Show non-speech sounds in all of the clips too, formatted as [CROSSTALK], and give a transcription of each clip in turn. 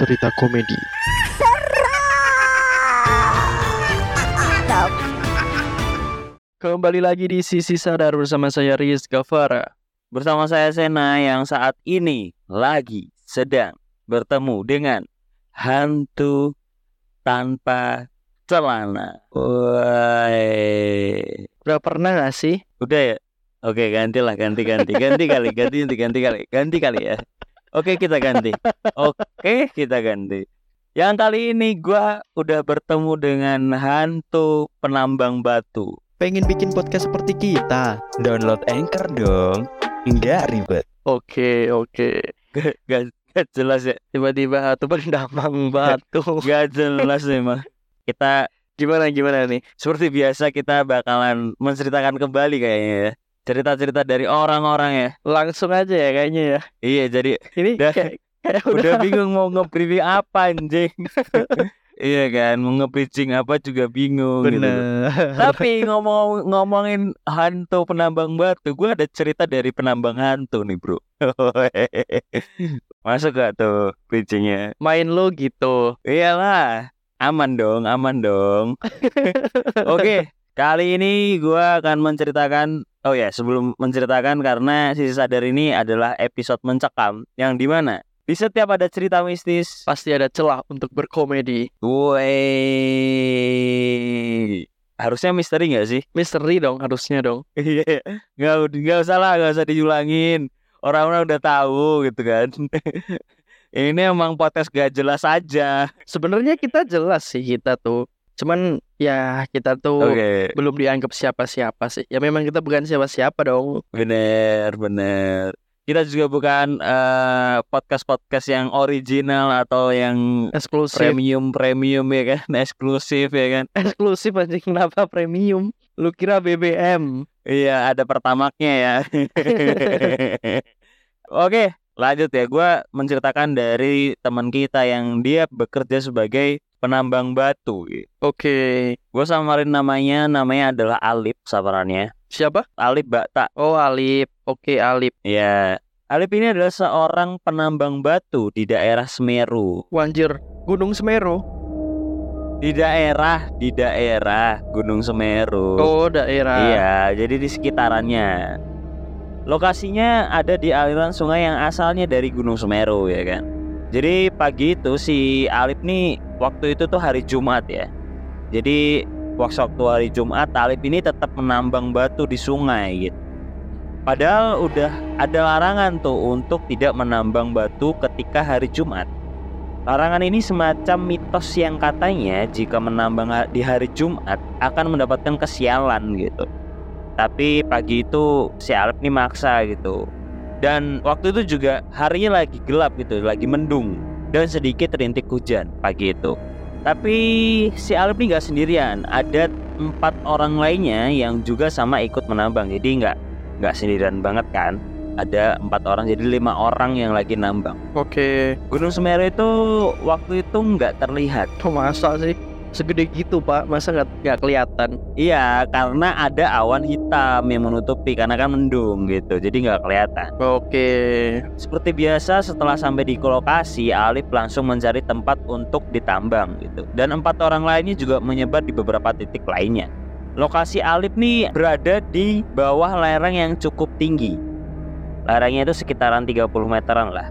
cerita komedi. Kembali lagi di Sisi Sadar bersama saya Riz Gavara. Bersama saya Sena yang saat ini lagi sedang bertemu dengan hantu tanpa celana. Woi. Udah pernah gak sih? Udah ya? Oke, gantilah ganti ganti ganti kali, ganti ganti ganti kali, ganti kali ya. Oke, kita ganti. Oke, kita ganti. Yang kali ini gua udah bertemu dengan hantu penambang batu. Pengen bikin podcast seperti kita? Download Anchor dong. Enggak ribet. Oke, oke. Gak, gak, gak jelas ya. Tiba-tiba hantu penambang [LAUGHS] batu. Gak jelas memang. Kita Gimana gimana nih? seperti biasa kita bakalan menceritakan kembali kayaknya ya. Cerita-cerita dari orang-orang ya. Langsung aja ya kayaknya ya. Iya, jadi Ini Dah. kayak, kayak udah bingung mau nge-briefing apa anjing. [LAUGHS] iya kan, mau nge-pitching apa juga bingung gitu. Bener. Tapi [LAUGHS] ngomong ngomongin hantu penambang batu, gue ada cerita dari penambang hantu nih bro. [LAUGHS] Masuk gak tuh pitchingnya? Main lo gitu. Iyalah, aman dong, aman dong. Oke, kali ini gue akan menceritakan. Oh ya, sebelum menceritakan karena sisi sadar ini adalah episode mencekam yang di mana di setiap ada cerita mistis Pasti ada celah untuk berkomedi. Woi, harusnya misteri nggak sih? Misteri dong harusnya dong. [LAUGHS] Iya, nggak nggak usah lah, nggak usah diulangin. Orang-orang udah tahu gitu kan. [LAUGHS] Ini emang podcast gak jelas aja. Sebenarnya kita jelas sih kita tuh. Cuman ya kita tuh Oke, belum dianggap siapa-siapa sih. Ya memang kita bukan siapa-siapa dong. bener bener. Kita juga bukan eh, podcast-podcast yang original atau yang Eksklusif. premium premium ya kan, [LAUGHS] eksklusif ya kan. Eksklusif aja kenapa premium? Lu kira BBM? Iya, ada pertamaknya ya. [LAUGHS] Oke, lanjut ya. Gua menceritakan dari teman kita yang dia bekerja sebagai penambang batu. Oke. Gue samarin namanya, namanya adalah Alip samarannya. Siapa? Alip Bakta. Oh Alip. Oke Alip. Ya, Alip ini adalah seorang penambang batu di daerah Semeru. Wanjir. Gunung Semeru. Di daerah, di daerah Gunung Semeru. Oh daerah. Iya, jadi di sekitarannya. Lokasinya ada di aliran sungai yang asalnya dari Gunung Semeru ya kan. Jadi pagi itu si Alip nih waktu itu tuh hari Jumat ya. Jadi waktu hari Jumat Alip ini tetap menambang batu di sungai gitu. Padahal udah ada larangan tuh untuk tidak menambang batu ketika hari Jumat. Larangan ini semacam mitos yang katanya jika menambang di hari Jumat akan mendapatkan kesialan gitu. Tapi pagi itu si Alip nih maksa gitu. Dan waktu itu juga harinya lagi gelap gitu, lagi mendung dan sedikit rintik hujan pagi itu. Tapi si Alip nih nggak sendirian, ada empat orang lainnya yang juga sama ikut menambang. Jadi nggak nggak sendirian banget kan? Ada empat orang, jadi lima orang yang lagi nambang. Oke. Gunung Semeru itu waktu itu nggak terlihat. Kok masa sih? Segede gitu pak. Masa nggak nggak kelihatan? Iya, karena ada awan hitam yang menutupi karena kan mendung gitu, jadi nggak kelihatan. Oke. Seperti biasa, setelah sampai di lokasi, Alip langsung mencari tempat untuk ditambang gitu. Dan empat orang lainnya juga menyebar di beberapa titik lainnya. Lokasi Alip nih berada di bawah lereng yang cukup tinggi. Lerengnya itu sekitaran 30 meteran lah.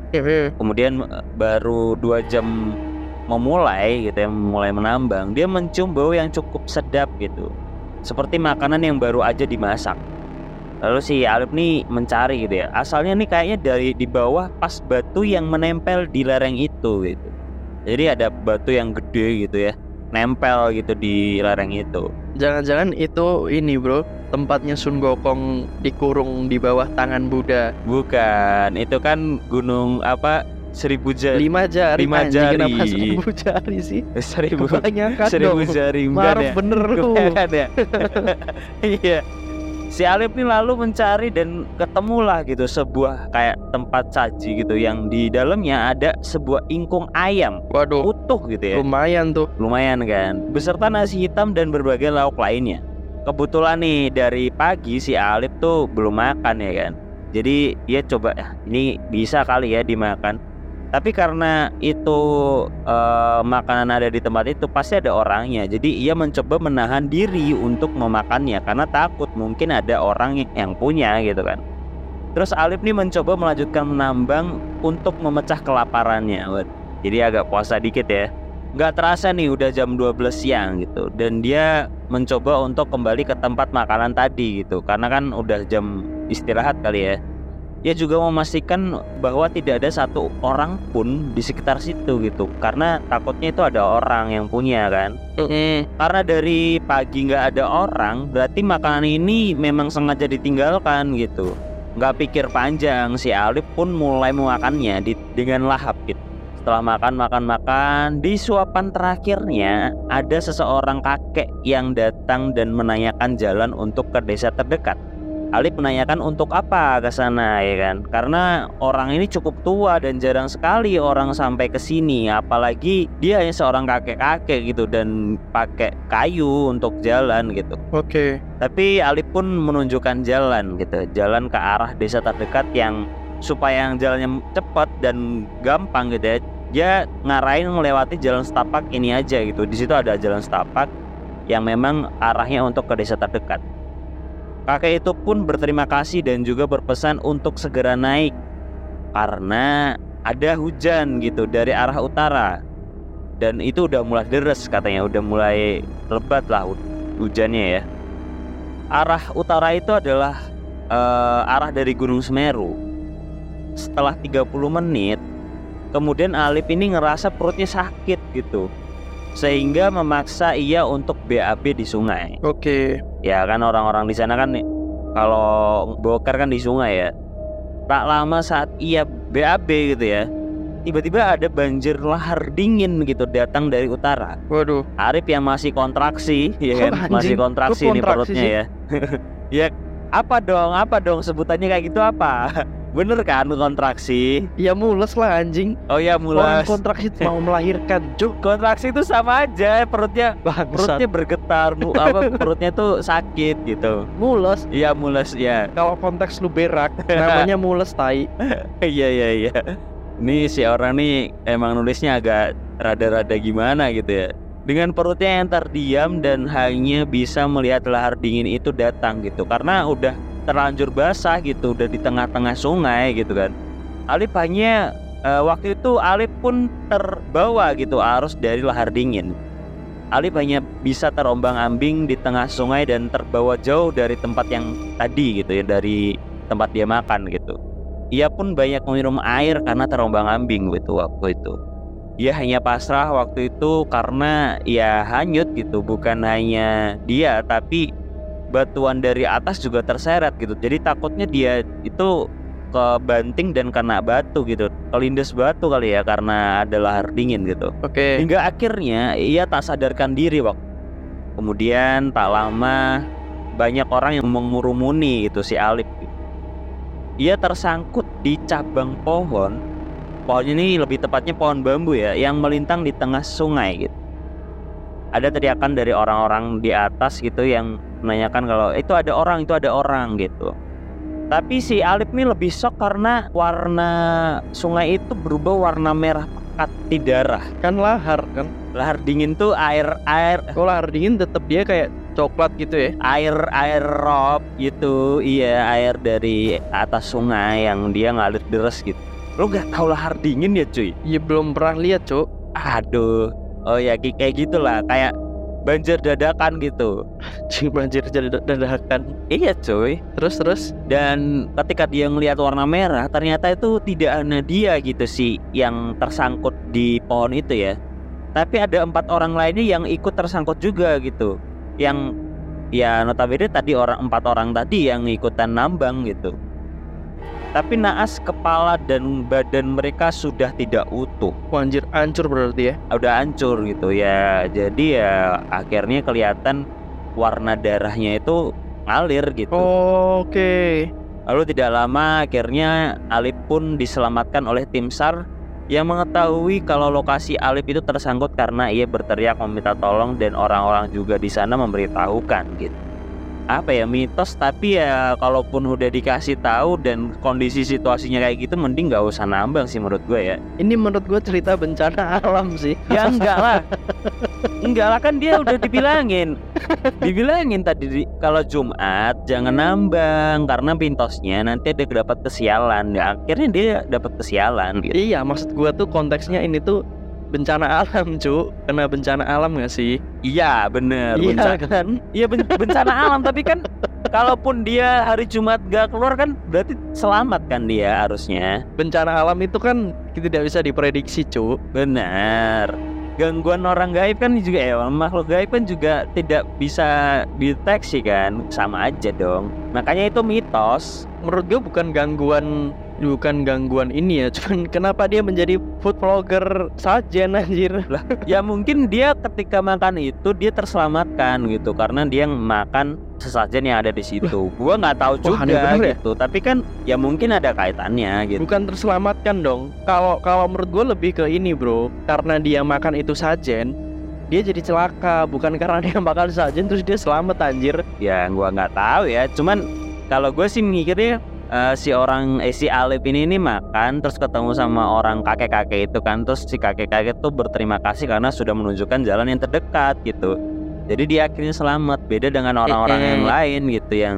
Kemudian eh, baru dua jam memulai gitu ya mulai menambang dia mencium bau yang cukup sedap gitu. Seperti makanan yang baru aja dimasak. Lalu si Alip nih mencari gitu ya. Asalnya nih kayaknya dari di bawah pas batu yang menempel di lereng itu gitu. Jadi ada batu yang gede gitu ya nempel gitu di lereng itu. Jangan-jangan itu ini bro tempatnya Sun Gokong dikurung di bawah tangan Buddha. bukan itu kan gunung apa seribu jari Lima jari. Lima anjing, jari. Kenapa seribu jari sih? seribu Kebanyakan seribu dong. jari Marah ya? bener lu. Ya. [LAUGHS] Iya. Si Alip nih lalu mencari dan ketemulah gitu sebuah kayak tempat saji gitu yang di dalamnya ada sebuah ingkung ayam Waduh. utuh gitu ya. Lumayan tuh. Lumayan kan. Beserta nasi hitam dan berbagai lauk lainnya. Kebetulan nih dari pagi si Alip tuh belum makan ya kan. Jadi dia coba "Ah, ini bisa kali ya dimakan. Tapi karena itu eh, makanan ada di tempat itu pasti ada orangnya. Jadi ia mencoba menahan diri untuk memakannya karena takut mungkin ada orang yang punya gitu kan. Terus Alif nih mencoba melanjutkan menambang untuk memecah kelaparannya. Jadi agak puasa dikit ya. Nggak terasa nih udah jam 12 siang gitu dan dia mencoba untuk kembali ke tempat makanan tadi gitu karena kan udah jam istirahat kali ya. Dia juga memastikan bahwa tidak ada satu orang pun di sekitar situ gitu karena takutnya itu ada orang yang punya kan. Mm-mm. Karena dari pagi nggak ada orang, berarti makanan ini memang sengaja ditinggalkan gitu. Nggak pikir panjang, si Alif pun mulai memakannya di, dengan lahap gitu. Setelah makan, makan, makan, di suapan terakhirnya ada seseorang kakek yang datang dan menanyakan jalan untuk ke desa terdekat. Alif menanyakan untuk apa ke sana ya kan? Karena orang ini cukup tua dan jarang sekali orang sampai ke sini, apalagi dia hanya seorang kakek-kakek gitu dan pakai kayu untuk jalan gitu. Oke. Tapi Alif pun menunjukkan jalan gitu, jalan ke arah desa terdekat yang supaya yang jalannya cepat dan gampang gitu ya. Dia ngarahin melewati jalan setapak ini aja gitu. Di situ ada jalan setapak yang memang arahnya untuk ke desa terdekat. Kakek itu pun berterima kasih dan juga berpesan untuk segera naik. Karena ada hujan gitu dari arah utara. Dan itu udah mulai deres katanya udah mulai lebat lah hu- hujannya ya. Arah utara itu adalah eh, arah dari Gunung Semeru. Setelah 30 menit kemudian Alif ini ngerasa perutnya sakit gitu. Sehingga memaksa ia untuk BAB di sungai. Oke. Ya kan orang-orang di sana kan nih, kalau bokar kan di sungai ya. Tak lama saat ia BAB gitu ya tiba-tiba ada banjir lahar dingin gitu datang dari utara. Waduh. Arif yang masih kontraksi ya kan? anjing? masih Kok kontraksi nih kontraksi perutnya sih? ya. [LAUGHS] Ya apa dong? Apa dong? Sebutannya kayak gitu apa bener kan kontraksi Ya mules lah anjing. oh ya Orang mulai kontraksi [LAUGHS] mau melahirkan, Cuk. kontraksi itu sama aja perutnya Bangsat. perutnya bergetar mu- apa [LAUGHS] perutnya tuh sakit gitu Mules. iya mules ya Kalau konteks lu berak, namanya [LAUGHS] mules tai. Iya iya iya. Ini si orang nih emang nulisnya agak rada-rada gimana gitu ya. Dengan perutnya yang terdiam dan hanya bisa melihat lahar dingin itu datang gitu. Karena udah terlanjur basah gitu, udah di tengah-tengah sungai gitu kan. Alif hanya eh, waktu itu Alif pun terbawa gitu arus dari lahar dingin. Alif hanya bisa terombang-ambing di tengah sungai dan terbawa jauh dari tempat yang tadi gitu ya, dari tempat dia makan gitu. Ia pun banyak meminum air karena terombang-ambing gitu waktu itu. Ia hanya pasrah waktu itu karena ya hanyut gitu, bukan hanya dia tapi batuan dari atas juga terseret gitu. Jadi takutnya dia itu kebanting dan kena batu gitu, kelindes batu kali ya karena ada lahar dingin gitu. Oke. Hingga akhirnya ia tak sadarkan diri waktu. Kemudian tak lama banyak orang yang mengurumuni itu si Alif. Ia tersangkut di cabang pohon. Pohonnya ini lebih tepatnya pohon bambu ya yang melintang di tengah sungai gitu. Ada teriakan dari orang-orang di atas gitu yang menanyakan kalau itu ada orang, itu ada orang gitu. Tapi si Alif ini lebih shock karena warna sungai itu berubah warna merah pekat di darah Kan lahar kan. lahar dingin tuh air air Kalau lahar dingin tetap dia kayak coklat gitu ya. air air rob gitu iya air dari atas sungai yang dia ngalir deres gitu lo nggak tahu lahar dingin ya cuy Ya belum pernah lihat, Cuk. aduh oh ya kayak gitulah kayak banjir dadakan gitu. Banjir dadakan. iya cuy. Terus terus. dan ketika dia ngelihat warna merah ternyata itu tidak hanya dia gitu sih yang tersangkut di pohon itu ya. Tapi ada empat orang lainnya yang ikut tersangkut juga gitu. Yang ya notabene tadi orang empat orang tadi yang ikutan nambang gitu tapi naas kepala dan badan mereka sudah tidak utuh Wah, anjir hancur berarti ya. udah hancur gitu ya jadi ya akhirnya kelihatan warna darahnya itu ngalir gitu Oke. Lalu tidak lama akhirnya Alif pun diselamatkan oleh tim SAR yang mengetahui kalau lokasi Alif itu tersangkut karena ia berteriak meminta tolong dan orang-orang juga di sana memberitahukan gitu. Apa ya mitos tapi ya kalaupun udah dikasih tahu dan kondisi situasinya kayak gitu mending nggak usah nambang sih menurut gue ya. Ini menurut gue cerita bencana [LAUGHS] alam sih. ya enggak lah. Enggak lah kan dia udah dibilangin. Dibilangin tadi di- kalau Jumat jangan nambang karena pintosnya nanti dia dapat kesialan. Ya akhirnya dia dapat kesialan gitu. Iya, maksud gue tuh konteksnya ini tuh bencana alam, cu. Kena bencana alam gak sih? iya bener Iya bencana kan? iya ben- bencana alam tapi kan kalaupun dia hari Jumat gak keluar kan berarti selamat kan dia harusnya Bencana alam itu kan tidak bisa diprediksi, cu. Benar. Gangguan orang gaib kan juga ya makhluk gaib kan juga tidak bisa dideteksi kan sama aja dong. Makanya itu mitos. Menurut gue bukan gangguan bukan gangguan ini ya, [LAUGHS] cuman kenapa dia menjadi food vlogger saja anjir. [LAUGHS] Lah, ya mungkin dia ketika makan itu dia terselamatkan gitu karena dia makan sesajen yang ada di situ. Gua nggak tahu Wah, juga bener ya. gitu. Tapi kan ya mungkin ada kaitannya gitu. Bukan terselamatkan dong. Kalau kalau menurut gue lebih ke ini, Bro. Karena dia makan itu sajen, dia jadi celaka, bukan karena [LAUGHS] dia makan sajen terus dia selamat anjir. Ya gua nggak tahu ya. Cuman kalau gue sih mikirnya eh, si orang eh, si Alip ini nih makan terus ketemu sama orang kakek-kakek itu kan terus si kakek-kakek tuh berterima kasih karena sudah menunjukkan jalan yang terdekat gitu. Jadi dia akhirnya selamat. Beda dengan orang-orang yang lain gitu yang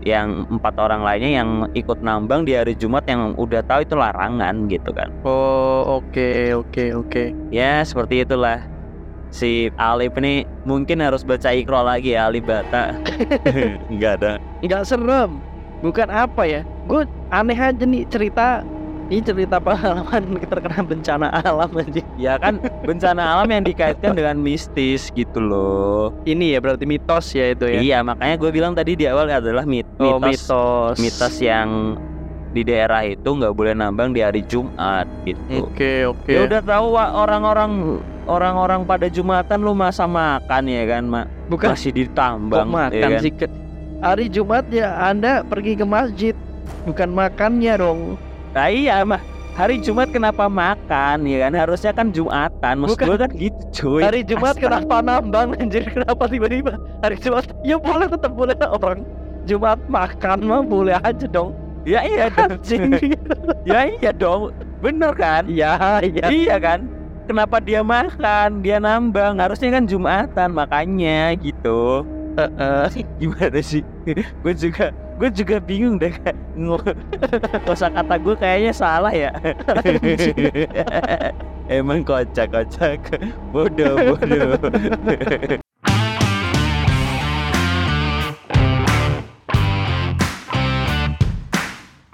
yang empat orang lainnya yang ikut nambang di hari Jumat yang udah tahu itu larangan gitu kan. Oh, oke, oke, oke. Ya seperti itulah si Alip ini mungkin harus baca ikro lagi ya Alip Bata. Enggak [LAUGHS] [LAUGHS] ada. Nggak serem. Bukan apa ya? Gue aneh aja nih cerita ini cerita pengalaman [LAUGHS] terkena bencana alam aja. Ya kan bencana alam yang dikaitkan dengan mistis gitu loh. Ini ya berarti mitos ya itu ya. Iya makanya gue bilang tadi di awal adalah mit Oh, mitos, mitos. mitos yang di daerah itu nggak boleh nambang di hari Jumat gitu. Oke, oke. Ya udah tahu orang-orang orang-orang pada Jumatan lu masa makan ya kan mak bukan masih kok ditambang makan ya kan? sih hari Jumat ya Anda pergi ke masjid bukan makannya dong. Nah, iya mah hari Jumat kenapa makan ya kan harusnya kan Jumatan maksud gue kan gitu cuy Hari Jumat Astaga. kenapa nambang anjir kenapa tiba-tiba hari Jumat ya boleh tetap boleh lah orang Jumat makan mah boleh aja dong. ya iya [LAUGHS] dong Anjing. ya iya dong bener kan ya, ya. Iya kan? Kenapa dia makan? Dia nambang. Harusnya kan Jumatan makanya gitu. Gimana sih? gue juga gue juga bingung deh kosa kata gue kayaknya salah ya. [LAUGHS] Emang kocak kocak bodoh bodoh